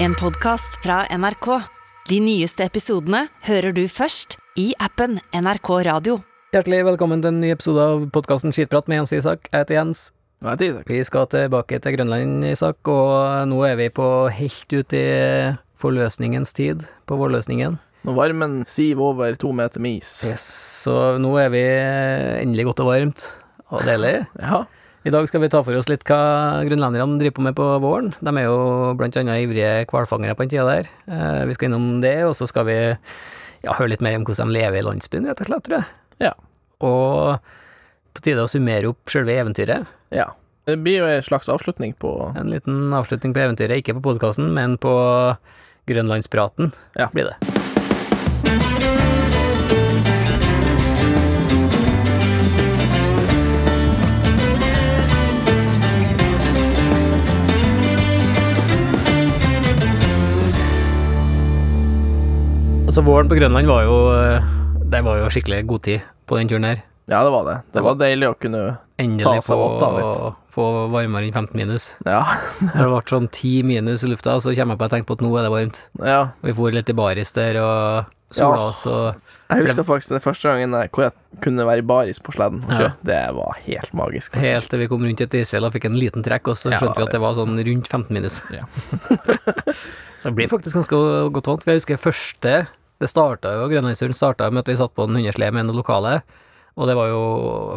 En podkast fra NRK. De nyeste episodene hører du først i appen NRK Radio. Hjertelig velkommen til en ny episode av podkasten Skitprat med Jens Isak. Jeg heter Jens. Jeg heter Isak? Vi skal tilbake til Grønland, Isak, og nå er vi på helt ut i forløsningens tid, på vårløsningen. Når varmen siver over to meter med is. Yes, så nå er vi endelig godt og varmt, og deilig. Ja. I dag skal vi ta for oss litt hva grønlenderne driver på med på våren. De er jo blant annet ivrige hvalfangere på den tida der. Eh, Vi skal innom det, og så skal vi ja, høre litt mer om hvordan de lever i landsbyen, rett og slett, tror jeg. Ja. Og på tide å summere opp selve eventyret. ja. Det blir jo en slags avslutning på En liten avslutning på eventyret, ikke på podkasten, men på Grønlandspraten Ja. blir det. Altså, våren på Grønland var jo eh, Det var jo skikkelig godtid på den turen her. Ja, det var det. Det var deilig å kunne Ta seg få, av litt. få varmere enn 15 minus. Ja. Det ble sånn 10 minus i lufta, så kommer jeg på at jeg tenker på at nå er det varmt. ja. Vi for litt i baris der og sola Ja. oss og Jeg husker faktisk den første gangen hvor jeg kunne være i baris på sleden. Ja. Det var helt magisk. faktisk. Helt til vi kom rundt et isfjell og fikk en liten trekk, og så Ja, skjønte vi at det var sånn rundt 15 minus. Ja. så det blir faktisk ganske godt vant, for jeg husker første Det starta jo, Grønlandsturen starta med at vi satt på en hundeslede med en lokale, og det var jo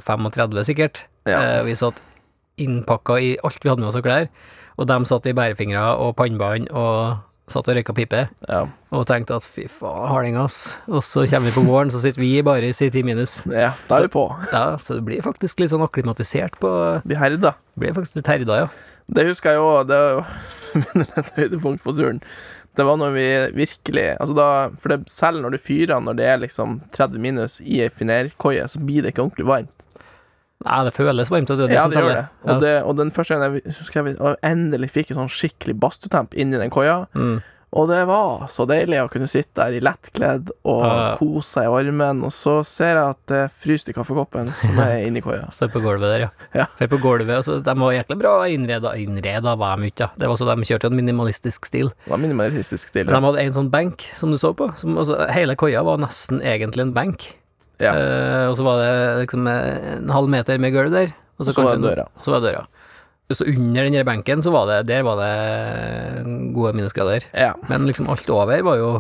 35 sikkert. Ja. Eh, Vi satt innpakka i alt vi hadde med oss av klær, og de satt i bærefingre og pannebånd og satt og røyka pipe. Ja. Og tenkte at fy faen, harding, ass. Og så kommer vi på våren, så sitter vi i baris i 10 minus. ja, da er vi på. Ja, så du blir faktisk litt sånn akklimatisert på Vi herda. Blir faktisk litt herda, ja. Det husker jeg jo, det er et høydepunkt på turen. Det var når vi virkelig Altså da For det, selv når du fyrer når det er liksom 30 minus i ei finerkoie, så blir det ikke ordentlig varmt. Nei, det føles varmt, det det ja, det gjør det. Og, det. og den første gangen jeg husker jeg vi endelig fikk en sånn skikkelig badstutemp inni den koia, Mm. Og det var så deilig å kunne sitte der i lettkledd og Ja. kose seg i varmen, og så ser jeg at det fryser i kaffekoppen som er inni koia. Står på gulvet der, ja. Ja. For på gulvet, altså, De var jæklig bra innreda. Innreda var de ikke, ja. Det var så De kjørte en minimalistisk stil. Det var minimalistisk stil. Men de hadde en sånn benk, som du så på. Som, altså, hele koia var nesten egentlig en benk. Ja. Uh, og så var det liksom en halv meter med gulv der. Og Og så var det døra. Og så var det døra. Så under den benken, så var det Der var det gode minusgrader. Ja. Men liksom alt over var jo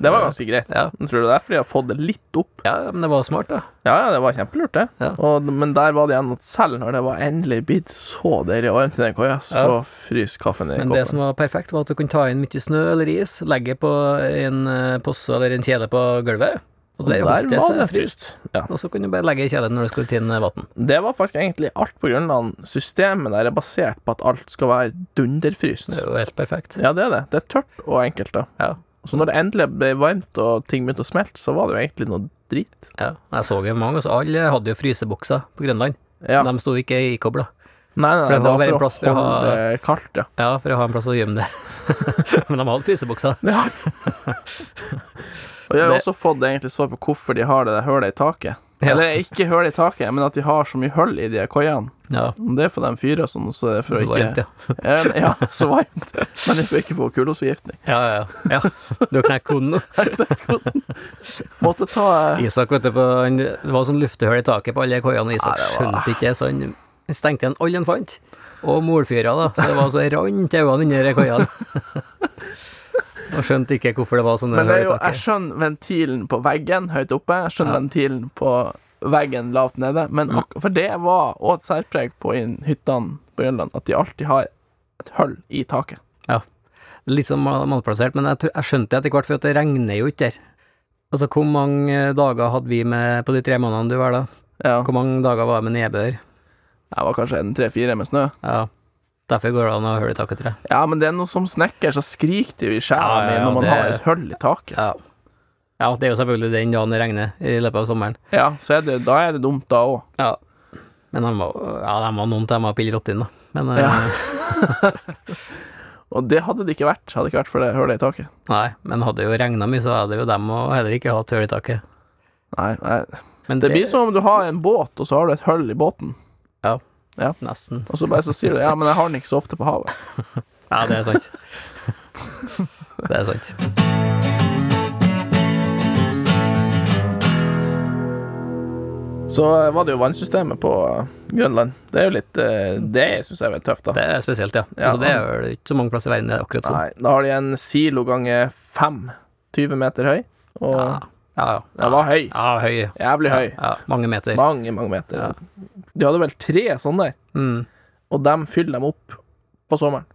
Det var ganske greit. Ja. Tror du det er fordi de har fått det litt opp. Ja, men det var smart, da. Ja, ja, det var kjempelurt, det. Ja. Og, men der var det igjen at selv når det var endelig blitt så deilig varmt i den koia, så Ja. fryser kaffen i Men det som var perfekt, var at du kunne ta inn mye snø eller is, legge på en eh, posse eller en kjele på gulvet, og Og der holdt det var seg det fryst. Ja. Og så kunne du bare legge i kjelen når du skulle tine vann. Det var faktisk egentlig alt på grunn av Systemet der er basert på at alt skal være dunderfryst. Det er jo helt perfekt. Ja, det er det. Det er tørt og enkelt, da. Ja. Så når det endelig ble varmt og ting begynte å smelte, så var det jo egentlig noe drit. ja. Jeg så jo mange, så alle hadde jo frysebukser på Grønland. Ja. De sto ikke i kobla. Nei, nei, For det det var var bare en for å å ha- holde det kaldt, ja. Ja, for å ha en plass å gjemme det. Men de hadde frysebukser. ja. og jeg har Det- også fått egentlig svar på hvorfor de har det der hølet i taket. Ja. Eller ikke hull i taket, men at de har så mye hull i de koiene. Ja, Det er for de fyrer sånn, så er for å ikke ja. ja. så varmt. Men de får ikke få kulosforgiftning. Ja, ja, ja. Du har knekt koden nå. Måtte ta eh, Isak, vet du, på, han, det var sånn luftehull i taket på alle koiene, og Isak var- skjønte ikke det, så han stengte igjen alle han fant. Og morfyra, da, så det var så rant øynene inni de og skjønte ikke hvorfor det var sånn. Men det er jo, jeg skjønner ventilen på veggen høyt oppe, jeg skjønner Ja. ventilen på veggen lavt nede, men for det var òg et særpreg på hyttene på Grønland, at de alltid har et hull i taket. Ja. Litt sånn mal- malplassert, men jeg, jeg skjønte etter hvert, for at det regner jo ikke der. Altså, hvor mange dager hadde vi med på de tre månedene du var da? Ja, Hvor mange dager var det med nedbør? det var kanskje en tre-fire med snø. Ja, derfor går det an å ha hull i taket, tror jeg. Ja, men det er noe som snekker, så skriker det jo i sjela Ja, ja, mi når man det- har et hull i taket. Ja. ja, det er jo selvfølgelig den dagen det regner i løpet av sommeren. Ja, så er det, da er det dumt da òg. Ja. Men de var, ja, de var noen til de var pille rotten, da. Men eh, Ja. Og det hadde det ikke vært, hadde det ikke vært for det hullet i taket. Nei, men hadde jo regna mye, så hadde jo dem og heller ikke hatt hull i taket. Nei, nei. Men Det blir som om du har en båt, og så har du et hull i båten. Nesten. Og så bare så sier du ja, men jeg har den ikke så ofte på havet. Ja, det er sant. Det er sant. Så eh, var det jo vannsystemet på eh, Grønland. Det er jo litt eh, Det syns jeg er tøft, da. Det er spesielt, ja. Ja, altså, det er vel ikke så mange plasser i verden det er akkurat sånn. Nei, da har de en silo ganger fem, 20 meter høy. Og Ja, ja. ja. den var høy. Ja, høy. Jævlig høy. Ja, mange meter. Mange, mange meter. De hadde vel tre sånne, Mm, og dem fyller dem opp på sommeren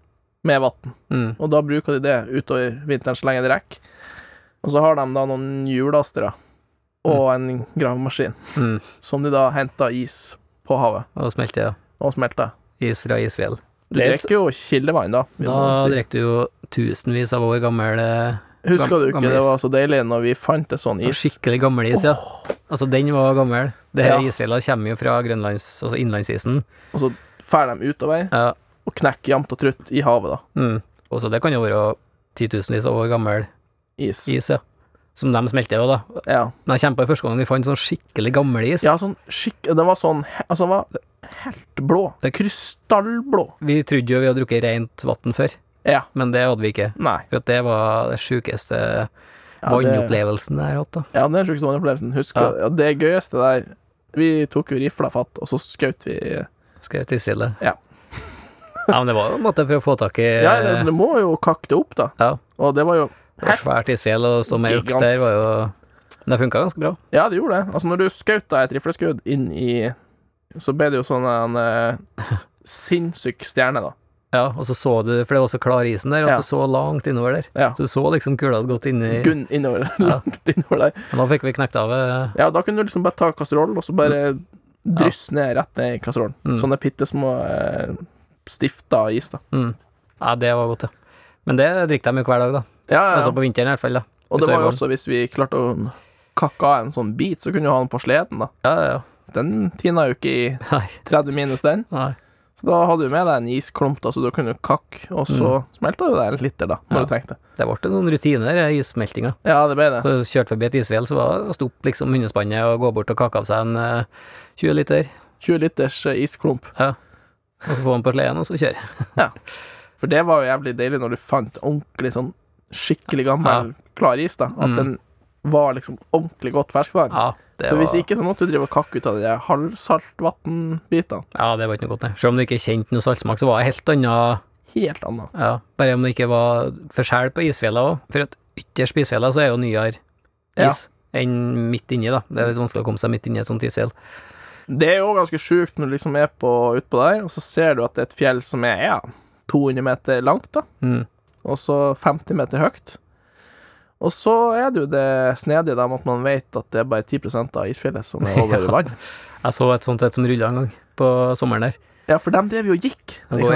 med vann. mm, Og da bruker de det utover vinteren så lenge det rekker. Og så har de da noen hjulastere og en gravemaskin, mm. som de da henter is på havet Og smelter ja. og smelter. is fra isfjell. Du drikker jo kildevann, da. Da si. drikker du jo tusenvis av år gammel eh, Husker du ikke det var så deilig når vi fant en sånn så is? skikkelig gammel is, ja. Altså, den var gammel. Det her Ja. isfjella kommer jo fra grønlands, altså innlandsisen. Og så drar de utover Ja. og knekker jevnt og trutt i havet, da. Mm. Også det kan jo være titusenvis av år gammel Is. is, ja. Som de smelter jo, da. Ja. Men jeg kjempa første gang vi fant sånn skikkelig gammel is. ja, sånn skikk... Den var sånn Altså, den var helt blå. Det- Krystallblå. Vi trodde jo vi hadde drukket rent vann før, Ja. men det hadde vi ikke. Nei. For det var det sjukeste Ja, vannopplevelsen jeg har hatt, da. ja, det er den sjukeste vannopplevelsen. Husker ja. Det gøyeste der Vi tok jo rifla fatt, og så skjøt vi Skjøt i isfjellet. Ja. ja, men det var jo en måte for å få tak i Ja, det, så det må jo kakke det opp, da. Ja. Og det var jo Det var svært isfjell, og stå med øks der var jo Men det funka ganske bra. Ja, det gjorde det. Altså, når du skjøt et rifleskudd inn i Så ble det jo sånn en eh, sinnssyk stjerne, da. Ja, og så så du, for det var så klar isen der, at Ja. du så langt innover der. Ja. Så du så liksom kula hadde gått inn i Gunn innover, langt innover der. Men da fikk vi knekt av eh, Ja, da kunne du liksom bare ta kasserollen, og så bare drysse ned rett ned i kasserollen. Mm. Sånne bitte små eh, stifta is, da. mm. Ja, det var godt, ja. Men det drikker de jo hver dag, da. Ja, ja, Altså på vinteren i hvert fall, da. Og det var jo også hvis vi klarte å kakke av en sånn bit, så kunne du ha den på sleden, da. Ja, ja, ja. Den tina jo ikke i 30 minus, den. Nei. Så da hadde du med deg en isklump, da, så du kunne kakke, og så smelta du deg en liter, da, når Mm. Ja. du trengte. Det ble noen rutiner i issmeltinga. Ja, det ble det. Så kjørte forbi et isfjell, så var det å stoppe liksom hundespannet og gå bort og kakke av seg en uh, 20 liter, 20 liters uh, isklump. og så få den på sleden, og så kjøre. ja. For det var jo jævlig deilig når du fant ordentlig sånn skikkelig gammel, klar is, da. At Mm. den var liksom ordentlig godt ferskvann. Ja, det For hvis ikke så måtte du drive og kakke ut av de halvsaltvann-bitene. ja, det var ikke noe godt, nei. Selv om du ikke kjente noe saltsmak, så var det helt annet Helt annet. Ja, bare om det ikke var forskjell på isfjella òg. For at ytterst på isfjella så er jo nyere Ja. is enn midt inni, da. Det er litt vanskelig å komme seg midt inni et sånt isfjell. Det er jo ganske sjukt når du liksom er på, utpå der, og så ser du at det er et fjell som er ja, 200 meter langt, da, Mm. og så 50 meter høyt. Og så er det jo det snedige da med at man vet at det er bare 10 av isfjellet som er over vann. Jeg så et sånt et som rulla en gang, på sommeren der. Ja, for de drev jo og gikk.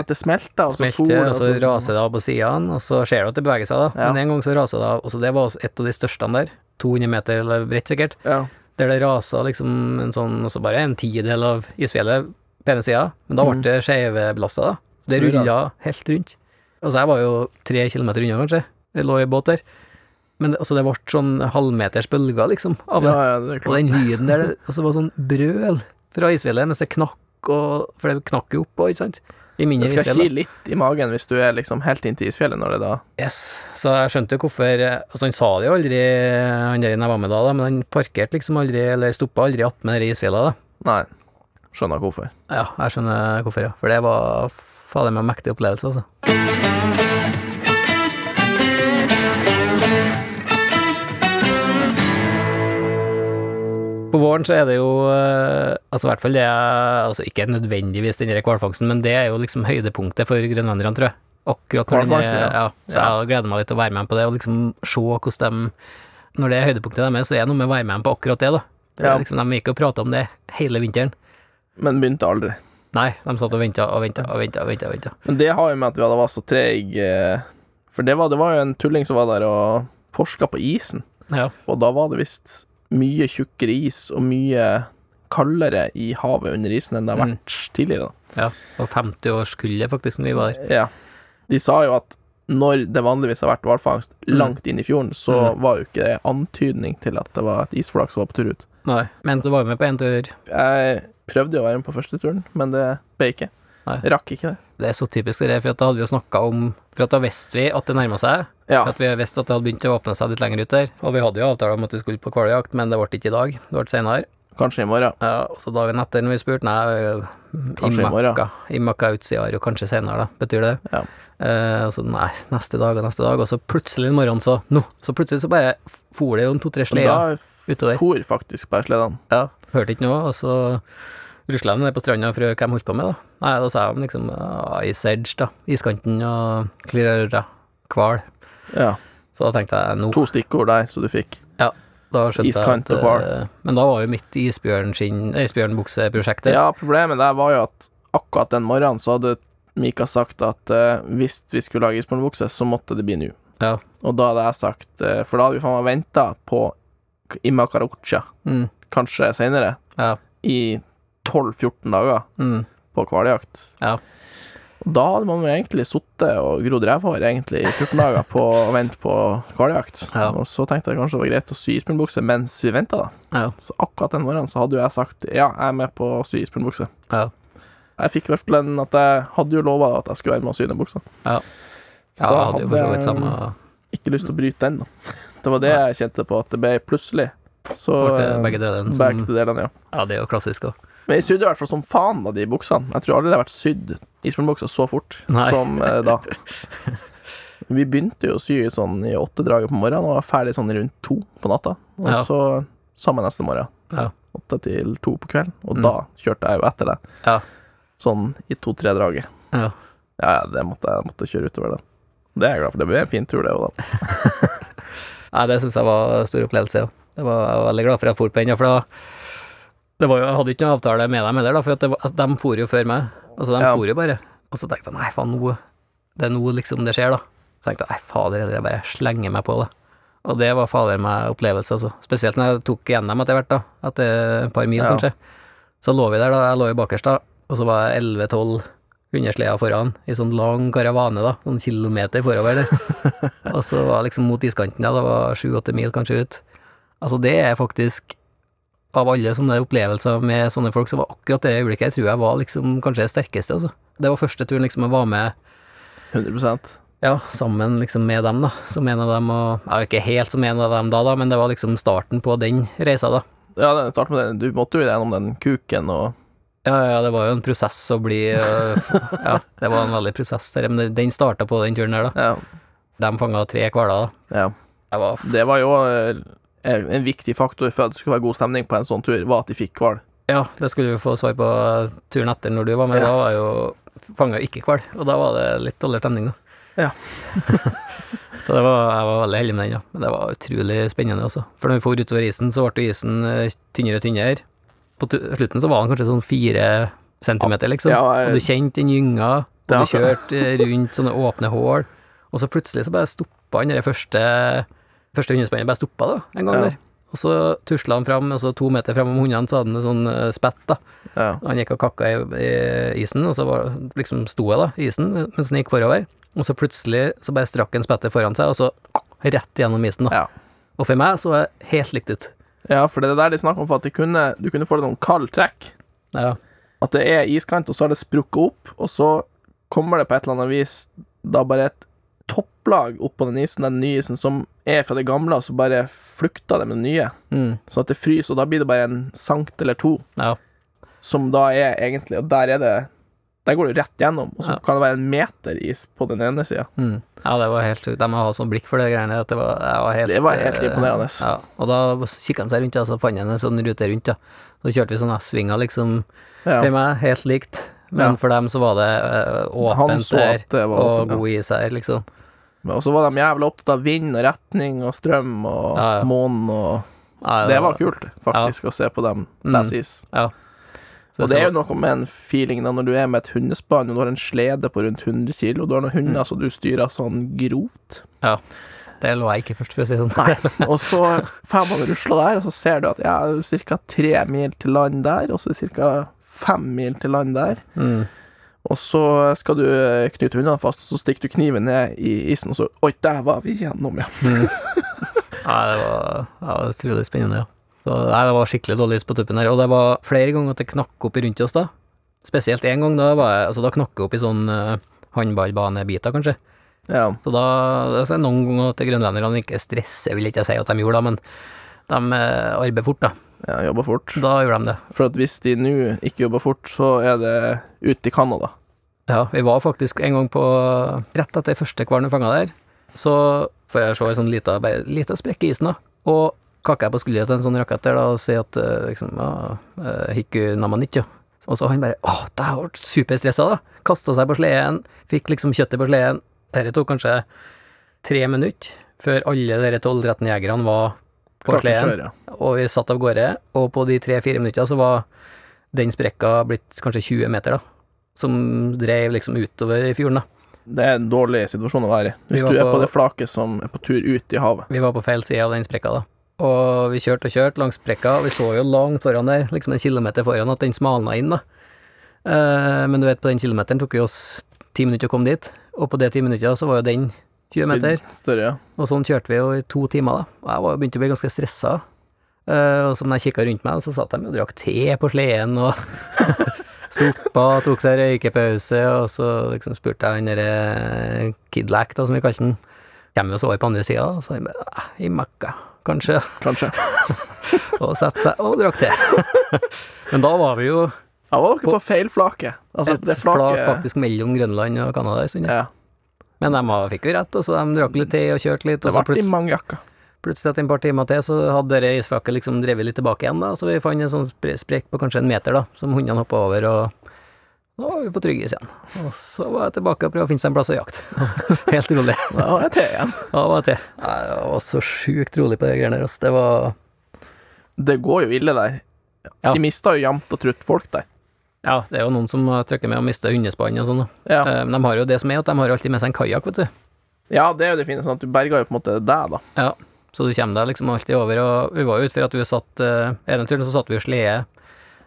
Det smelta, og så for og så raser det av på sidene, og så ser du at det beveger seg, da. Ja. Men en gang så raser det av. Og så det var også et av de største der. 200 meter eller bredt, sikkert. Ja. Der det rasa liksom en sånn Altså bare en tidel av isfjellet på ene sida, men da ble Mhm. det skjevbelasta, da. Så det rulla helt rundt. Altså, jeg var jo tre kilometer unna, kanskje. Jeg lå i båt der. Men det, altså, det ble sånn halvmeters bølger, liksom, av det. ja, ja, det Og den lyden der, det altså, var sånn brøl fra isfjellet, mens det knakk og For det knakk jo opp ikke sant? I mindre Det skal isfjell. ki litt i magen hvis du er liksom helt inntil isfjellet når det da Yes. Så jeg skjønte jo hvorfor Altså, han sa det jo aldri, han der jeg var med da, da men han parkerte liksom aldri, eller stoppa aldri attmed det isfjellet, da. Nei. Skjønner hvorfor. Ja, jeg skjønner hvorfor, ja. For det var fader meg mektig opplevelse, altså. På våren så er det jo eh, Altså i hvert fall det er Altså ikke nødvendigvis den hvalfangsten, men det er jo liksom høydepunktet for grønlenderne, tror jeg. Akkurat når den ja. Så jeg gleder meg litt til å være med på det, og liksom se hvordan de Når det er høydepunktet deres, så er det noe med å være med på akkurat det, da. Det er Ja. liksom, de gikk og prata om det hele vinteren. Men begynte aldri. Nei, de satt og venta og venta og venta. Og ventet, og ventet. Men det har jo med at vi hadde vært så treige For det var, det var jo en tulling som var der og forska på isen, Ja. og da var det visst mye tjukkere is og mye kaldere i havet under isen enn det har Mm. vært tidligere. ja. Og 50-årskullet, faktisk, når vi var der. Ja. De sa jo at når det vanligvis har vært hvalfangst Mm. langt inn i fjorden, så Mm. var jo ikke det antydning til at det var et isflak som var på tur ut. Nei. Men du var jo med på en tur. Jeg prøvde jo å være med på første turen, men det ble ikke. Nei. Rakk ikke det. Det er så typisk det der, for at da hadde vi jo snakka om For at da visste vi at det nærma seg. Ja. For at vi visste at det hadde begynt å åpne seg litt lenger ut der. Og vi hadde jo avtale om at vi skulle på hvaljakt, men det ble ikke i dag. Det ble senere. Kanskje i morgen. Ja, og så dagen etter når vi spurte, nei, Kanskje i morgen. I Makautsiar og kanskje senere, da. Betyr det? Ja. Eh, og så nei, neste dag og neste dag, og så plutselig en morgen så Nå! Så plutselig så bare for det jo en to-tre sleder. da utover. for faktisk bæresledene. Ja, hørte ikke noe, og så rusla de ned på stranda for å høre hva de holdt på med, da. Nei, da sa de liksom uh, Ice Edge, da. Iskanten og klirrera. Hval. Ja. Så da tenkte jeg nå To stikkord der, så du fikk. Da Iskant og hval. eh, Men da var jo mitt isbjørnskinn Isbjørnbukseprosjektet. Ja, problemet der var jo at akkurat den morgenen så hadde Mika sagt at uh, hvis vi skulle lage isbjørnbukse, så måtte det bli nå. Ja. Og da hadde jeg sagt uh, For da hadde vi faen meg venta på Imakarucha, Mm, kanskje seinere, ja. i 12-14 dager Mm, på hvaljakt. Ja. Og da hadde man egentlig sittet og grodd revhår egentlig i 14 dager på å vente på hvaljakt. Ja. Og så tenkte jeg kanskje det var greit å sy isbjørnbukse mens vi venta, da. ja. Så akkurat den morgenen så hadde jo jeg sagt ja, jeg er med på å sy isbjørnbukse. Ja. Jeg fikk i hvert fall en at jeg hadde jo lova at jeg skulle være med å sy den buksa. Ja. Så Ja, da hadde jeg samme ikke lyst til å bryte den, da. Det var det jeg kjente på, at det ble plutselig. Så eh, begge delene som- begge delene, ja. Ja, det er jo klassisk òg. Men jeg sydde i hvert fall som faen av de buksene. Jeg tror aldri det har vært sydd isbjørnbukser så fort Nei. som eh, da. Vi begynte jo å sy sånn i åttedraget på morgenen og var ferdig sånn rundt to på natta. Og Ja. så samme neste morgen. Ja. Åtte til to på kvelden. Og Mm. da kjørte jeg jo etter det. Ja. Sånn i to-tre-draget. Ja. Ja, ja, det måtte jeg måtte kjøre utover det. Det er jeg glad for. Det ble en fin tur, det òg, da. Nei, det syns jeg var en stor opplevelse, ja. Det var, jeg var veldig glad for at jeg for på den, ja, for da det var jo, Jeg hadde ikke noen avtale med dem heller, da, for var, altså, de for jo før meg. Altså, de Ja. for jo bare. Og så tenkte jeg nei, faen, nå Det er nå liksom det skjer, da. Så tenkte jeg nei, fader, jeg bare slenger meg på det. Og det var fader meg opplevelse, altså. Spesielt når jeg tok gjennom dem etter hvert, da. Etter et par mil, Ja. kanskje. Så lå vi der, da. Jeg lå i bakerst, da. Og så var jeg 11-12 hundesleder foran, i sånn lang karavane, da. Noen kilometer forover der. og så var jeg liksom mot iskanten, da. Det var sju-åtte mil kanskje ut. Altså, det er faktisk Av alle sånne opplevelser med sånne folk, så var akkurat det øyeblikket jeg tror jeg var liksom kanskje det sterkeste, altså. Det var første turen liksom jeg var med 100% ja, sammen liksom med dem, da. Som en av dem, og ja, ikke helt som en av dem da, da, men det var liksom starten på den reisa, da. Ja, start med det. Du måtte jo gjennom den kuken og Ja, ja, det var jo en prosess å bli øh, Ja, det var en veldig prosess der, men den starta på den turen der, da. Ja. De fanga tre hvaler, da. ja. Var Det var jo eh, en viktig faktor for at det skulle være god stemning på en sånn tur, var at de fikk hval. Ja, det skulle du få svar på turen etter når du var med. Ja. Da var jo fanga ikke hval, og da var det litt dårligere stemning, da. Ja. så det var, jeg var veldig heldig med den, ja. Men det var utrolig spennende, altså. For når vi for utover isen, så ble isen eh, tynnere og tynnere. På slutten så var den kanskje sånn fire centimeter, liksom. Ja, jeg- og du kjente den gynga, og du kjørte rundt sånne åpne hull, og så plutselig så bare stoppa den der første Første hundespannet bare stoppa, da, en gang Ja. der. Og så tusla han fram, og så to meter fram om hundene, så hadde han en sånn eh, spett, da. Ja. Han gikk og kakka i, i isen, og så var, liksom sto jeg da, i isen mens han gikk forover. Og så plutselig så bare strakk han spettet foran seg, og så rett gjennom isen, da. Ja. Og for meg så er det helt likt ut. ja, for det er der de snakker om for at kunne, du kunne få litt sånn kald trekk. Ja. At det er iskant, og så har det sprukket opp, og så kommer det på et eller annet vis da bare et topplag oppå den isen, den nye isen, som er fra det gamle, og så bare flukter det med det nye. Mm, Sånn at det fryser, og da blir det bare en sankt eller to, ja. som da er egentlig Og der er det Der går du rett gjennom, og så Ja. kan det være en meter is på den ene sida. Mm. ja, det var helt sjukt. De må ha sånn blikk for det greiene. At det var, det var helt, Det var helt eh, imponerende. Ja. Og da kikka han seg rundt, og så fant han en sånn rute rundt, ja. Så kjørte vi sånn S-svinger, liksom, Ja. til meg, helt likt. Men Ja. for dem så var det eh, åpent der, det var og ja. god is her, liksom. Og så var de jævlig opptatt av vind og retning og strøm og Ja, månen og Ja, Det var kult, faktisk, å se på dem Mm. lese is. Så Og det er jo noe med en feeling da når du er med et hundespann, og du har en slede på rundt 100 kilo, og du har noen hunder Mm. som du styrer sånn grovt. Ja. Det lå jeg ikke først, for å si det sånn. Og så får man rusla der, og så ser du at ja, ca. tre mil til land der, og så er ca. fem mil til land der. Mm. Og så skal du knyte hundene fast, og så stikker du kniven ned i isen, og så Oi, der var vi igjennom, ja. Ja, det var, ja, det var utrolig spennende, ja. Så, nei, det var skikkelig dårlig is på tuppen her, og det var flere ganger at det knakk opp rundt oss, da. Spesielt én gang, da var jeg Altså, da knakk det opp i sånn uh, håndballbanebiter, kanskje. Ja. Så da altså, Noen ganger at grønlenderne ikke stresser, vil ikke jeg si at de gjorde, da, men de uh, arbeider fort, da. Ja jobba fort. Da gjorde de det. For hvis de nå ikke jobber fort, så er det ute i Canada. Ja, vi var faktisk en gang på Rett etter første hvalen vi fanga der, så får jeg se ei sånn lita, lita sprekk i isen, da. Og kakker jeg på skuldra til en sånn rakett der da, og sier at eh, liksom, ja, eh, hikku namanit. Og så han bare åh, det ble superstressa, da. Kasta seg på sleden, fikk liksom kjøttet på sleden. Dette tok kanskje tre minutter før alle de 12-13 jegerne var på sleden, og vi satt av gårde. Og på de tre-fire minuttene så var den sprekka blitt kanskje 20 meter, da. Som drev liksom utover i fjorden, da. Det er en dårlig situasjon å være i. Hvis du er på- på det flaket som er på tur ut i havet. Vi var på feil side av den sprekka, da. Og vi kjørte og kjørte langs sprekka, og vi så jo langt foran der, liksom en kilometer foran, at den smalna inn, da. Eh, men du vet, på den kilometeren tok jo oss ti minutter å komme dit, og på de ti minuttene så var jo den 20 meter. Større, ja. Og sånn kjørte vi jo i to timer, da. Og jeg var, begynte å bli ganske stressa. Uh, og så når jeg kikka rundt meg, så satt de og drakk te på sleden og stoppa, tok seg røykepause, og så liksom spurte jeg han derre Kidlack, da, som vi kalte den, kommer jo så over på andre sida, og så han bare "Ah, i møkka, kanskje, Kanskje. og satte seg og drakk te. Men da var vi jo Da var dere på feil flake? Altså, et flak faktisk mellom Grønland og Canada en stund. ja. Ja. Men de fikk jo rett, og så de drakk litt te og kjørte litt, og det ble mange jakker. Plutselig etter et par timer til, så hadde det isflaket liksom drevet litt tilbake igjen, da. Så vi fant en sånn spre- sprekk på kanskje en meter, da, som hundene hoppa over, og da var vi på trygg is igjen. Og så var jeg tilbake og prøvde å finne seg en plass å jakte. Helt rolig. Da var jeg til igjen. Da var jeg til. Jeg var så sjukt rolig på de greiene der, altså. Det var Det går jo ille der. Ja. De mista jo jevnt og trutt folk der. Ja, det er jo noen som trykker med å miste hundespann og sånn. Ja. Eh, Men de har jo det som er, at de har alltid med seg en kajakk, vet du. ja, det er jo det fine, sånn at du berga jo på en måte deg, da. Ja, så du kommer deg liksom alltid over, og vi var jo ute for at vi satt uh, ene turen så satt vi i slede.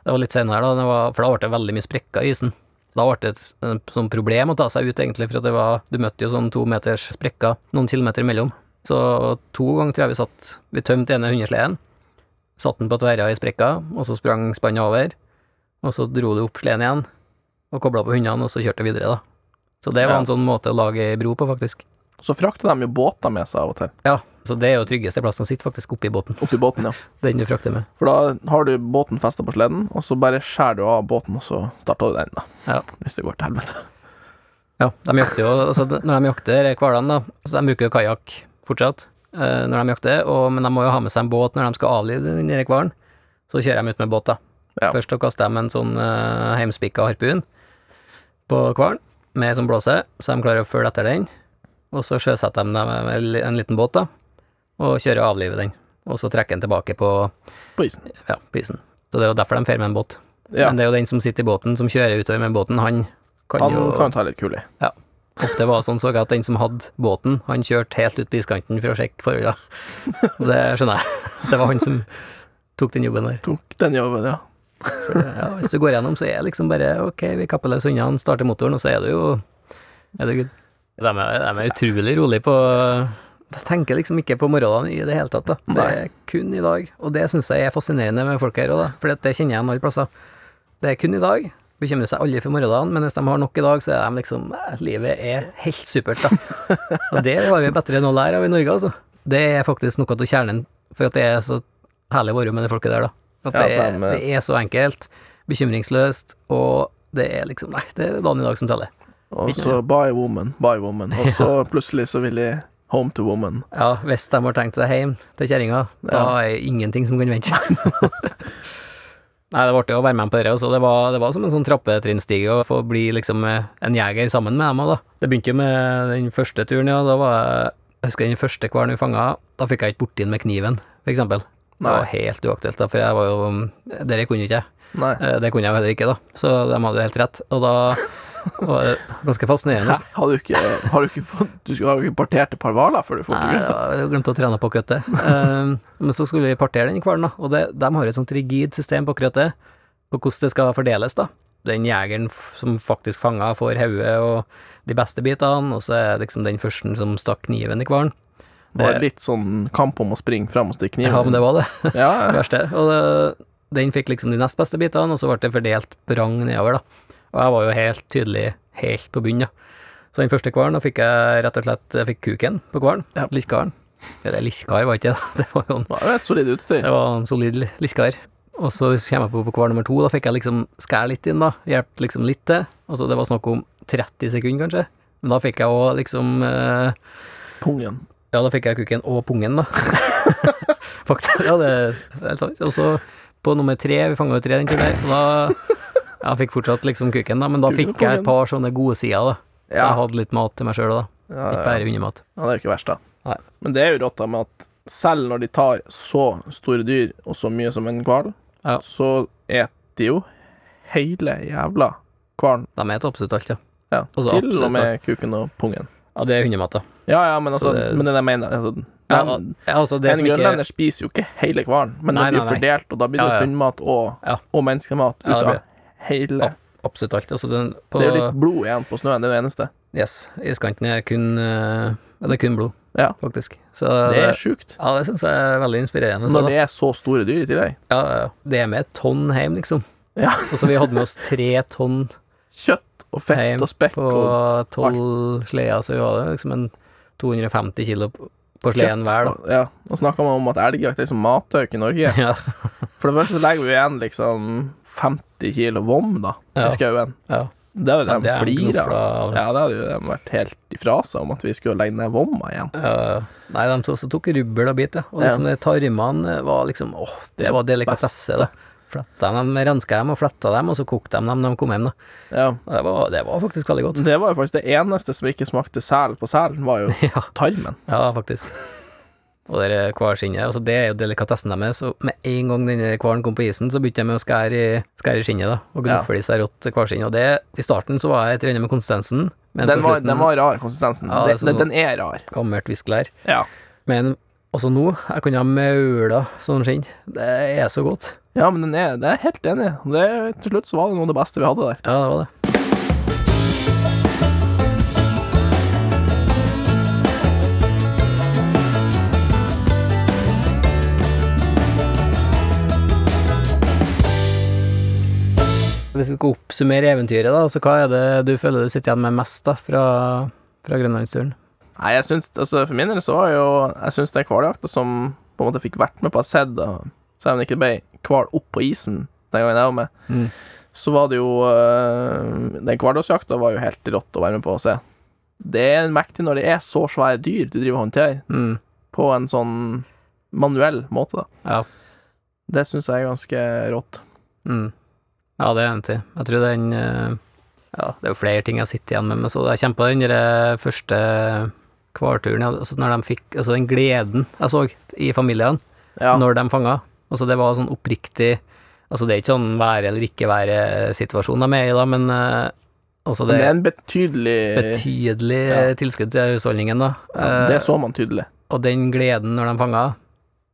Det var litt senere, da, det var, for da ble det veldig mye sprekker i isen. Da ble det et sånn problem å ta seg ut, egentlig, for at det var, du møtte jo sånn to meters sprekker noen kilometer imellom. Så to ganger tror jeg vi satt Vi tømte ene hundesleden, satt den på tverra i sprekka, og så sprang spannet over, og så dro du opp sleden igjen, og kobla på hundene, og så kjørte videre, da. Så det var Ja. en sånn måte å lage bro på, faktisk. Så frakter de jo båter med seg av og til. Ja, så det er jo tryggeste plassen å sitte, faktisk, oppi båten. Oppi båten, ja. Den du frakter med. For da har du båten festa på sleden, og så bare skjærer du av båten, og så starter du den, da. Ja. Hvis det går til helvete. Ja, de jakter jo altså, Når de jakter hvalene, da, så de bruker jo kajakk fortsatt eh, når de jakter, og, men de må jo ha med seg en båt når de skal avlive den hvalen. Så kjører de ut med båt, da. Ja. Først så kaster de en sånn uh, heimspikka harpun på hvalen med sånn blåse, så de klarer å følge etter den. Og så sjøsetter de dem med en liten båt, da, og kjører og avliver den. Og så trekker den tilbake på, På isen. ja, på isen. Så det er jo derfor de drar med en båt. Ja. Men det er jo den som sitter i båten, som kjører utover med båten, han kan Han jo kan ta litt kul i. Ofte var det sånn så jeg at den som hadde båten, han kjørte helt ut på iskanten for å sjekke forholdene. Det skjønner jeg. Det var han som tok den jobben der. Tok den jobben, ja. Ja, hvis du går gjennom, så er det liksom bare ok, vi kapper løs hundene, starter motoren, og så er du jo Er du good. De er, de er utrolig rolig på Jeg tenker liksom ikke på morgenene i det hele tatt, da. Det er kun i dag, og det syns jeg er fascinerende med folk her òg. For det kjenner jeg igjen alle plasser. Det er kun i dag. Bekymrer seg aldri for morgendagen, men hvis de har nok i dag, så er de liksom eh, Livet er helt supert, da. Og det har vi bedre enn å lære av i Norge, altså. Det er faktisk noe av kjernen for at det er så herlig å være med de folket der, da. At Ja, det, er, de, eh, det er så enkelt, bekymringsløst, og det er liksom Nei, det er dagen i dag som teller. Og så by woman, by woman. Og så plutselig så vil de home to woman. Ja, hvis de har tenkt seg hjem til kjerringa, da er det ingenting som kan vente. Nei, det ble jo å være med på det, også. Det var, det var som en sånn trappetrinnstige å få bli liksom eh, en jeger sammen med dem òg, da. Det begynte jo med den første turen, ja. Da var jeg Jeg husker den første hvalen vi fanga, da fikk jeg ikke borti den med kniven, for eksempel. Det var helt uaktuelt, da, for jeg var jo Dere kunne ikke jeg. Nei. Eh, Det kunne jeg jo heller ikke, da. Så de hadde jo helt rett. Og da var det ganske fascinerende. Hæ? Har du ikke, har du ikke fått Du skulle- har du ikke partert et par hvaler før du får Nei, til ja, jeg glemte å trene på akkurat det. Eh, men så skulle vi partere den hvalen, da, og det, de har et sånt rigid system på akkurat det, på hvordan det skal fordeles, da. Den jegeren som faktisk fanga, får hodet og de beste bitene, og så er det liksom den første som stakk kniven i hvalen. Det var litt sånn kamp om å springe fram og stikke kniven. Ja, men det var det. Ja, det verste. Og det, den fikk liksom de nest beste bitene, og så ble det fordelt brang nedover, da. Og jeg var jo helt tydelig helt på bunnen, da. Så den første kvaren, da fikk jeg rett og slett jeg fikk kuken på kvaren. Ja. Likkaren. Eller likkar, var ikke det. Det var jo en, Det var et solid utstyr. det var en solid li- likkar. Og så kommer jeg på, på kvar nummer to, da fikk jeg liksom skære litt inn, da. Hjelpte liksom litt til. Altså det var snakk om 30 sekunder, kanskje. Men da fikk jeg òg liksom eh, Pungen. Ja, da fikk jeg kukken og pungen, da. Faktisk. Ja, det er helt sant. Og så på nummer tre, vi fanga jo tre den og da Jeg fikk fortsatt liksom kukken, da, men da fikk jeg et par sånne gode sider, da. Så jeg hadde litt mat til meg sjøl, da. Litt Ikke bare hundemat. ja, det er jo ikke verst, da. Nei. Men det er jo rått da med at selv når de tar så store dyr, og så mye som en hval, Ja. så et de jo hele jævla hvalen. De spiser absolutt alt, ja. Ja. Altså, Til og med kuken og pungen. Ja, det er hundemat, da. Ja, ja, men altså, Så det- men det jeg mener altså, den, ja, altså det En grønlender ikke spiser jo ikke hele hvalen, men Nei, det blir nei, nei. fordelt, og da blir det Ja, ja. hundemat og, og menneskemat ut av hele Absolutt alt. Altså den, på, Det er jo litt blod igjen på snøen, det er det eneste. Yes, iskanten er kun eh, det er kun blod, Ja. faktisk. Så Det er sjukt. Ja, det syns jeg er veldig inspirerende. Når det er så store dyr i tillegg. Ja, det er med et tonn hjem, liksom. Ja. Og så vi hadde med oss tre tonn Kjøtt og fett Heim, og spekk på og tolv sleder, så var det liksom en 250 kilo på på sleden hver, da. Ja. Nå snakker man om at elgjakt er som matøk i Norge. Ja, For det første så legger vi igjen liksom 50 kilo vom, da, Ja. i skauen. ja. Det jo Ja, de det er flirer gnufla av. Ja, det hadde jo de vært helt ifra seg om at vi skulle legge ned vomma igjen. Uh, nei, de tok rubbel og bit, ja. Og liksom de tarmene var liksom Åh, det var delikatesse, da. Fletta dem, renska dem og fletta dem, og så kokte de dem når de kom hjem, da. Ja. Det var, det var faktisk veldig godt. Det var jo faktisk det eneste som ikke smakte sel på selen, var jo Ja, tarmen. ja faktisk. Og det hvalskinnet, altså det er jo delikatessen deres, og med en gang denne hvalen kom på isen, så begynte jeg med å skære i, skære i skinnet, da, og Ja. gnuffe i seg rått hvalskinn. Og det, i starten så var jeg et renne med konsistensen, men Den var, slutten den var rar, konsistensen. Ja, det det, den, den er rar. gammelt viskelær. Ja. Men også nå, jeg kunne ha maula sånn skinn. Det er så godt. ja, men den er, det er jeg helt enig i. Til slutt så var det noe av det beste vi hadde der. Ja, det var det. Hvis vi skal oppsummere eventyret, da, så hva er det du føler du sitter igjen med mest da, fra, fra grønlandsturen? Nei, jeg syns altså For min del så var jo Jeg syns den hvaljakta som på en måte fikk vært med på å da, selv om det ikke ble hval opp på isen den gangen jeg var med, Mm. så var det jo øh, Den hvaldagsjakta var jo helt rått å være med på å se. Det er mektig når det er så svære dyr du driver og håndterer, Mm. på en sånn manuell måte, da. Ja. Det syns jeg er ganske rått. Mm. Ja, det er en i. Jeg tror den eh, Ja, det er jo flere ting jeg sitter igjen med, men så jeg kommer på den første hvalturen, altså når de fikk Altså den gleden jeg så i familiene Ja. når de fanga. Altså det var sånn oppriktig Altså det er ikke sånn være eller ikke være-situasjon de er i da, men eh, altså Men det det er en betydelig betydelig Ja. tilskudd til husholdningen, da. ja, Det så man tydelig. og den gleden når de fanga,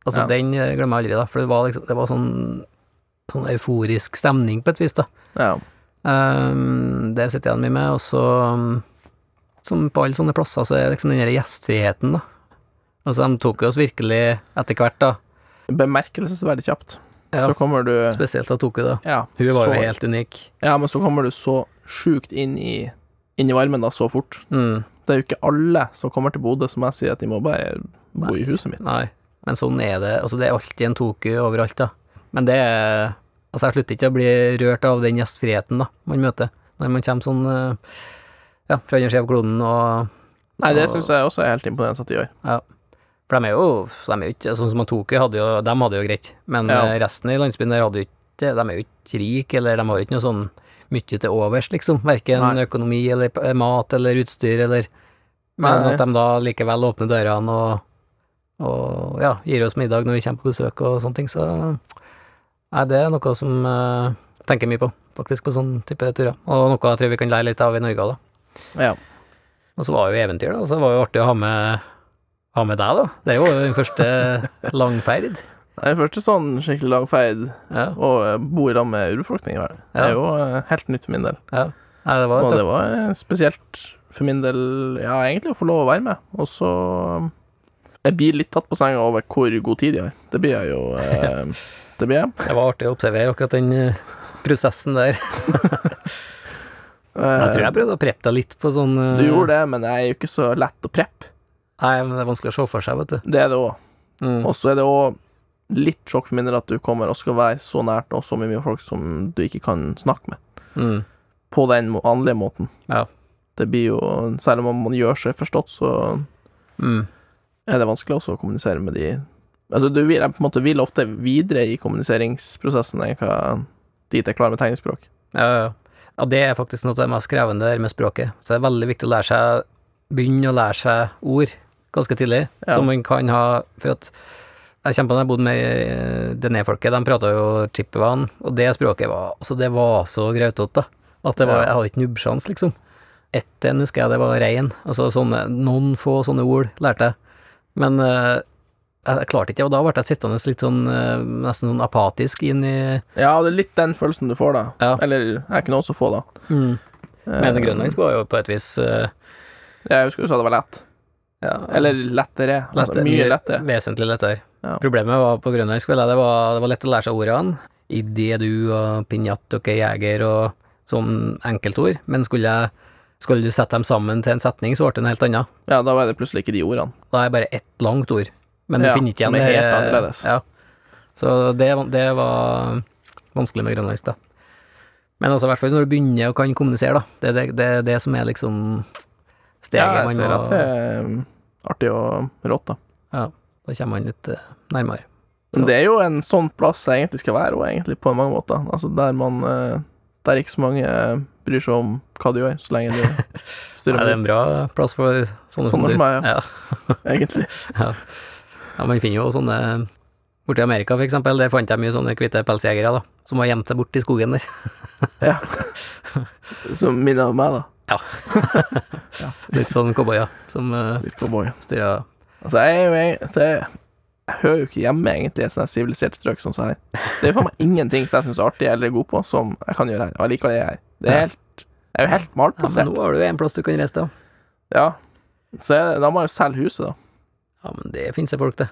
altså den eh, glemmer jeg aldri, da. For det var liksom Det var sånn Sånn euforisk stemning på et vis, da. Ja. Ehm, det sitter jeg igjen mye med, og så um, Som på alle sånne plasser, så er liksom den der gjestfriheten, da. Altså, de tok oss virkelig etter hvert, da. Bemerkelsesverdig kjapt. Ja. Så kommer du Spesielt av Tokyo, da. Ja, Hun var så, jo helt unik. Ja, men så kommer du så sjukt inn i inn i varmen da, så fort. Mm, Det er jo ikke alle som kommer til Bodø som jeg sier at de må bare bo i huset mitt. nei, men sånn er det. Altså, det er alltid en Toku overalt, da. Men det er Altså, jeg slutter ikke å bli rørt av den gjestfriheten, da, man møter. Når man kommer sånn eh, Ja, fra andre siden av kloden og Nei, det syns jeg også er helt imponerende at de gjør. Ja. For de er jo, de er jo ikke Sånn som Tokyo hadde jo De hadde jo greit, men Ja. eh, resten i landsbyen der hadde jo ikke De er jo ikke rike, eller de har jo ikke noe sånn mye til overs, liksom. Verken Nei. økonomi eller mat eller utstyr eller Men Nei. at de da likevel åpner dørene og, og ja, gir oss middag når vi kommer på besøk og sånne ting, så Nei, det er noe som jeg tenker mye på, faktisk, på sånn type turer. Og noe jeg tror vi kan lære litt av i Norge òg, da. Ja. Og så var det jo eventyr, da. Og så var det jo artig å ha med, ha med deg, da. Det er jo den første langferd. Det er første sånn skikkelig langferd Ja, og eh, bo i lag med urbefolkning. i verden. Det Ja. er jo eh, helt nytt for min del. ja. Nei, det var Og det var eh, spesielt for min del, ja, egentlig å få lov å være med. Og så Jeg blir litt tatt på senga over hvor god tid de har. Det blir jeg jo eh, Det blir jeg. Det var artig å observere akkurat den prosessen der. Jeg tror jeg prøvde å preppe deg litt på sånn eh, Du gjorde det, men jeg er jo ikke så lett å preppe. Nei, men det er vanskelig å se for seg, vet du. Det er det òg. Mm. Og så er det òg litt sjokk for min del at du kommer og skal være så nært og så mye folk som du ikke kan snakke med. Mm. På den vanlige måten. Ja. Det blir jo Selv om man gjør seg forstått, så Mm. er det vanskelig også å kommunisere med de Altså, du vil, jeg på en måte vil ofte videre i kommuniseringsprosessen enn hva dit er klar med tegnspråk. Ja, ja, ja. Ja, det er faktisk noe av det mest krevende der med språket. Så det er veldig viktig å lære seg Begynne å lære seg ord ganske tidlig, Ja. som man kan ha For at jeg kjempa da jeg bodde med eh, det nedfolket, de prata jo chippevan, og det språket var Altså, det var så grautete. At det var Jeg hadde ikke nubbsjans, liksom. Etter, husker jeg det var rein. Altså sånne Noen få sånne ord lærte jeg. Men eh, jeg klarte ikke, og da ble jeg sittende litt sånn eh, nesten sånn apatisk inn i Ja, det er litt den følelsen du får, da. Ja. Eller jeg kunne også få, da. Men Eh, grønlandsk var jo på et vis uh, Jeg husker du sa det var lett. ja, Eller lettere. Altså, lette- mye lettere. Vesentlig lettere. Ja. Problemet var på grønlandsk, vel, det var, det var lett å lære seg ordene. Idé, du og pinjat og jeger og sånn enkeltord, men skulle, jeg, skulle du sette dem sammen til en setning, så ble det noe helt annet. Ja, da var det plutselig ikke de ordene. Da er det bare ett langt ord, men du Ja, finner ikke igjen det- helt annerledes. Ja. Så det, det var vanskelig med grønlandsk, da. Men altså, i hvert fall når du begynner og kan kommunisere, da. Det er det, det, det som er liksom steget Ja, jeg man ser at det er um, artig og rått, da. Da kommer man litt eh, nærmere. Men det er jo en sånn plass jeg egentlig skal være, og egentlig på mange måter. Altså der man eh, Der ikke så mange eh, bryr seg om hva du gjør, så lenge du styrer Nei, det er en bra plass for sånne, Sånne som du. Sånne som meg, ja. ja. egentlig. Ja. Ja, man finner jo sånne Borti Amerika, for eksempel, der fant jeg mye sånne hvite pelsjegere, da, som har gjemt seg bort i skogen der. Ja. Som minner om meg, da. Ja, Litt sånn cowboyer som uh, Litt cowboy. styrer Altså, jeg er jo egentlig Jeg hører jo ikke hjemme egentlig i et sånt sivilisert strøk som sånn her. Det er faen meg ingenting som jeg syns er artig eller god på, som jeg kan gjøre her. Og allikevel er jeg her. Det er helt Jeg er jo helt Ja, men nå har du en plass du kan reise til. Ja. Så jeg, da må jeg jo selge huset, da. Ja, men det finnes det folk til.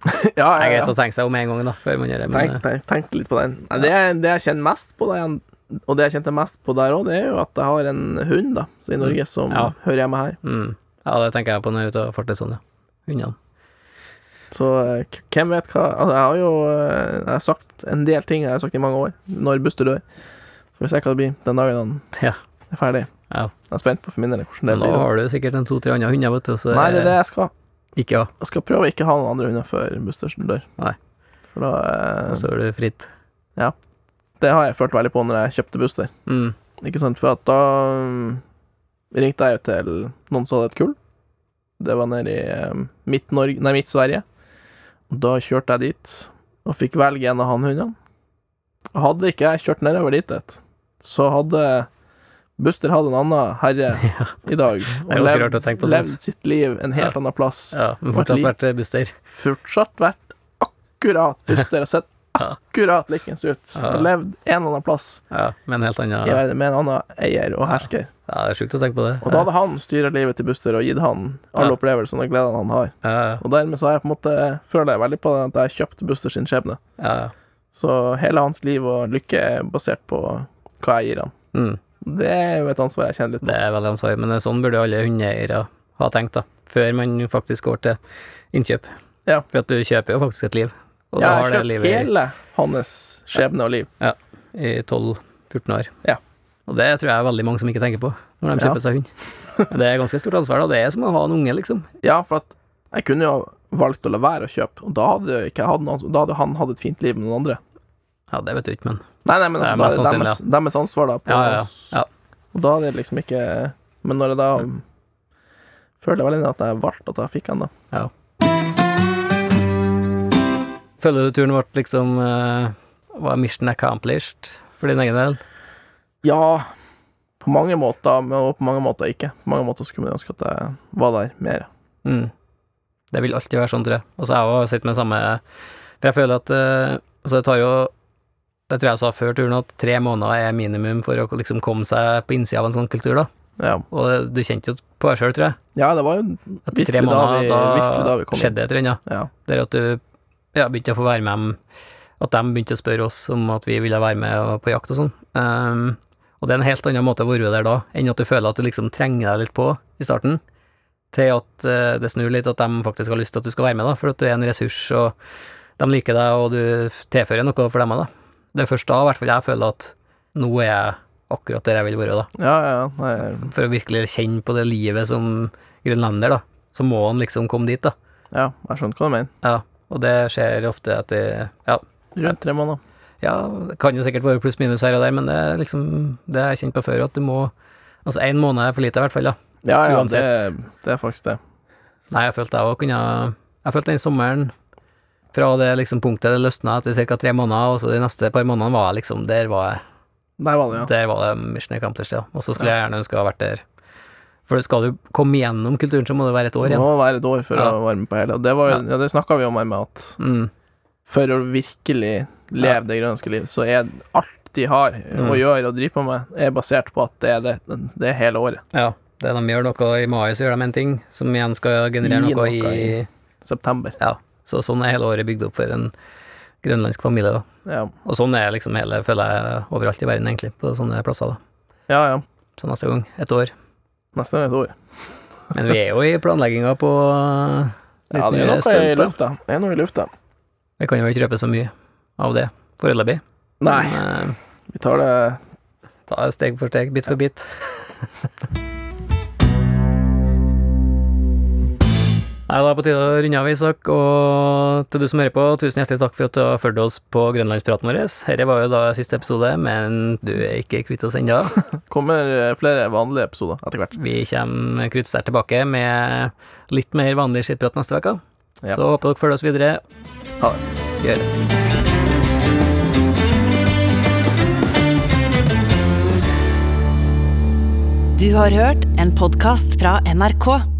ja, Det er greit å tenke seg om en gang, da, før man gjør det. Men, Tenk, tenk, tenk litt på den. Det, det jeg kjenner mest på, det, og det jeg kjente mest på der òg, det er jo at jeg har en hund da, så i Norge som Ja. hører hjemme her. mm, ja, det tenker jeg på når jeg er ute og farter sånn, ja. Hundene. Så eh, hvem vet hva Altså, jeg har jo eh, Jeg har sagt en del ting jeg har sagt i mange år, når Buster dør. Så vi ser hva det blir den dagen han Ja. er ferdig. Ja. Jeg er spent på for min del hvordan det nå blir. har du sikkert en to-tre andre hunder, vet du, så Nei, det er det jeg skal. Ikke ja, Jeg skal prøve å ikke ha noen andre hunder før Buster dør. Nei. For da eh, Så er du fritt. Ja. Det har jeg følt veldig på når jeg kjøpte Buster. Mm. Ikke sant, for at da mm, ringte jeg jo til noen som hadde et kull. Det var nede i um, Midt-Norge, nei, Midt-Sverige. Da kjørte jeg dit, og fikk velge en av han hundene. Hadde ikke jeg kjørt nedover dit, så hadde Buster hadde en annen herre i dag, og levd, levd sitt liv en helt annen plass. Ja, men fortsatt vært eh, Buster. Fortsatt vært akkurat Buster, og sett akkurat likens ut. Ja. Levd en eller annen plass Ja, med en helt annen ja. med en annen eier og hersker. Ja, det er sjukt å tenke på det. Og da hadde han styrt livet til Buster og gitt han alle opplevelsene og gledene han har. Og dermed så har jeg på en måte føler jeg veldig på at jeg kjøpte Buster sin skjebne. ja, ja. Så hele hans liv og lykke er basert på hva jeg gir han. Mm. Det er jo et ansvar jeg kjenner litt på. Det er veldig ansvar, men er sånn burde alle hundeeiere ha tenkt, da. Før man faktisk går til innkjøp. Ja. For at du kjøper jo faktisk et liv. Og Ja, jeg livet hele hans skjebne og liv. Ja, i 12-14 år. Ja. Og det tror jeg er veldig mange som ikke tenker på når de Ja. kjøper seg hund. Det er ganske stort ansvar, da. Det er som å ha en unge, liksom. Ja, for at jeg kunne jo valgt å la være å kjøpe, og da hadde, ikke da hadde han hatt et fint liv med noen andre. Ja, det vet du ikke, men Nei, nei, men Det er altså, da er deres, ansvar da på Ja, ja. Og da er det liksom ikke Men når jeg da føler jeg veldig at jeg valgte at jeg fikk den, da. Føler du turen vårt liksom uh, Var mission accomplished for din egen del? Ja, på mange måter, men og på mange måter ikke. På mange måter skulle man ønske at jeg var der mer. Mm. Det vil alltid være sånn, tror jeg. Og så har jeg også sittet med samme For jeg føler at uh, Altså, det tar jo Det tror jeg jeg sa før turen, at tre måneder er minimum for å liksom komme seg på innsida av en sånn kultur, da. Ja, Og du kjente jo på deg sjøl, tror jeg. ja det var jo virkelig, måneder, da vi, da, virkelig da vi kom skjedde etter et eller annet. Ja. Der at du ja, begynte å få være med dem At de begynte å spørre oss om at vi ville være med på jakt og sånn. Um, Og det er en helt annen måte å være der da, enn at du føler at du liksom trenger deg litt på i starten, til at uh, det snur litt, at de faktisk har lyst til at du skal være med, da, for at du er en ressurs, og de liker deg, og du tilfører noe for dem, da. Det er først da, hvert fall, jeg føler at nå er jeg akkurat der jeg vil være, da. Ja, ja, nei, For å virkelig kjenne på det livet som grønlender, da. Så må han liksom komme dit, da. ja, jeg skjønner hva du mener. Ja, og det skjer ofte etter Ja, Rundt tre måneder. ja, det kan jo sikkert være pluss-minus her og der, men det er liksom Det har jeg kjent på før, at du må Altså, én måned er for lite, i hvert fall, da. Ja, ja, det, det er faktisk det. Nei, jeg følte jeg òg kunne Jeg følte den sommeren fra det liksom punktet det løsna etter ca. tre måneder, og så de neste par månedene var jeg liksom Der var jeg Der var det, ja. Der var det mission accomplished, ja. Og så skulle jeg gjerne ønske å ha vært der. For skal du komme gjennom kulturen, så må det være et år igjen. Det må være et år for Ja. å være med på hele. Det, var, Ja. ja. det snakka vi om her med at Mm. for å virkelig leve det grønlandske liv, så er alt de har Mm. å gjøre og drive på med, er basert på at det er, det, det er hele året. Ja. Det de gjør noe i mai, så gjør de en ting, som igjen skal generere noe, noe i i- September. Ja. Så sånn er hele året bygd opp for en grønlandsk familie, da. Ja, Og sånn er liksom hele, føler jeg, overalt i verden, egentlig, på sånne plasser, da. ja. ja. Så neste gang, et år. Neste gang et år. Men vi er jo i planlegginga på litt Ja, det er mye noe i stunt, da. lufta. Det er noe i lufta. Vi kan jo ikke røpe så mye av det foreløpig. Nei, Men, eh, vi tar det ta steg for steg, bit for bit. Nei, da er på tide å runde av, Isak. Og til du som hører på, tusen hjertelig takk for at du har fulgt oss på grønlandspraten vår. Dette var jo da siste episode, men du er ikke kvitt oss ennå. kommer flere vanlige episoder etter hvert. Vi kommer kruttsterkt tilbake med litt mer vanlig skittprat neste uke. Ja. Så håper dere følger oss videre. Ha det. Gjøres. Du har hørt en podkast fra NRK.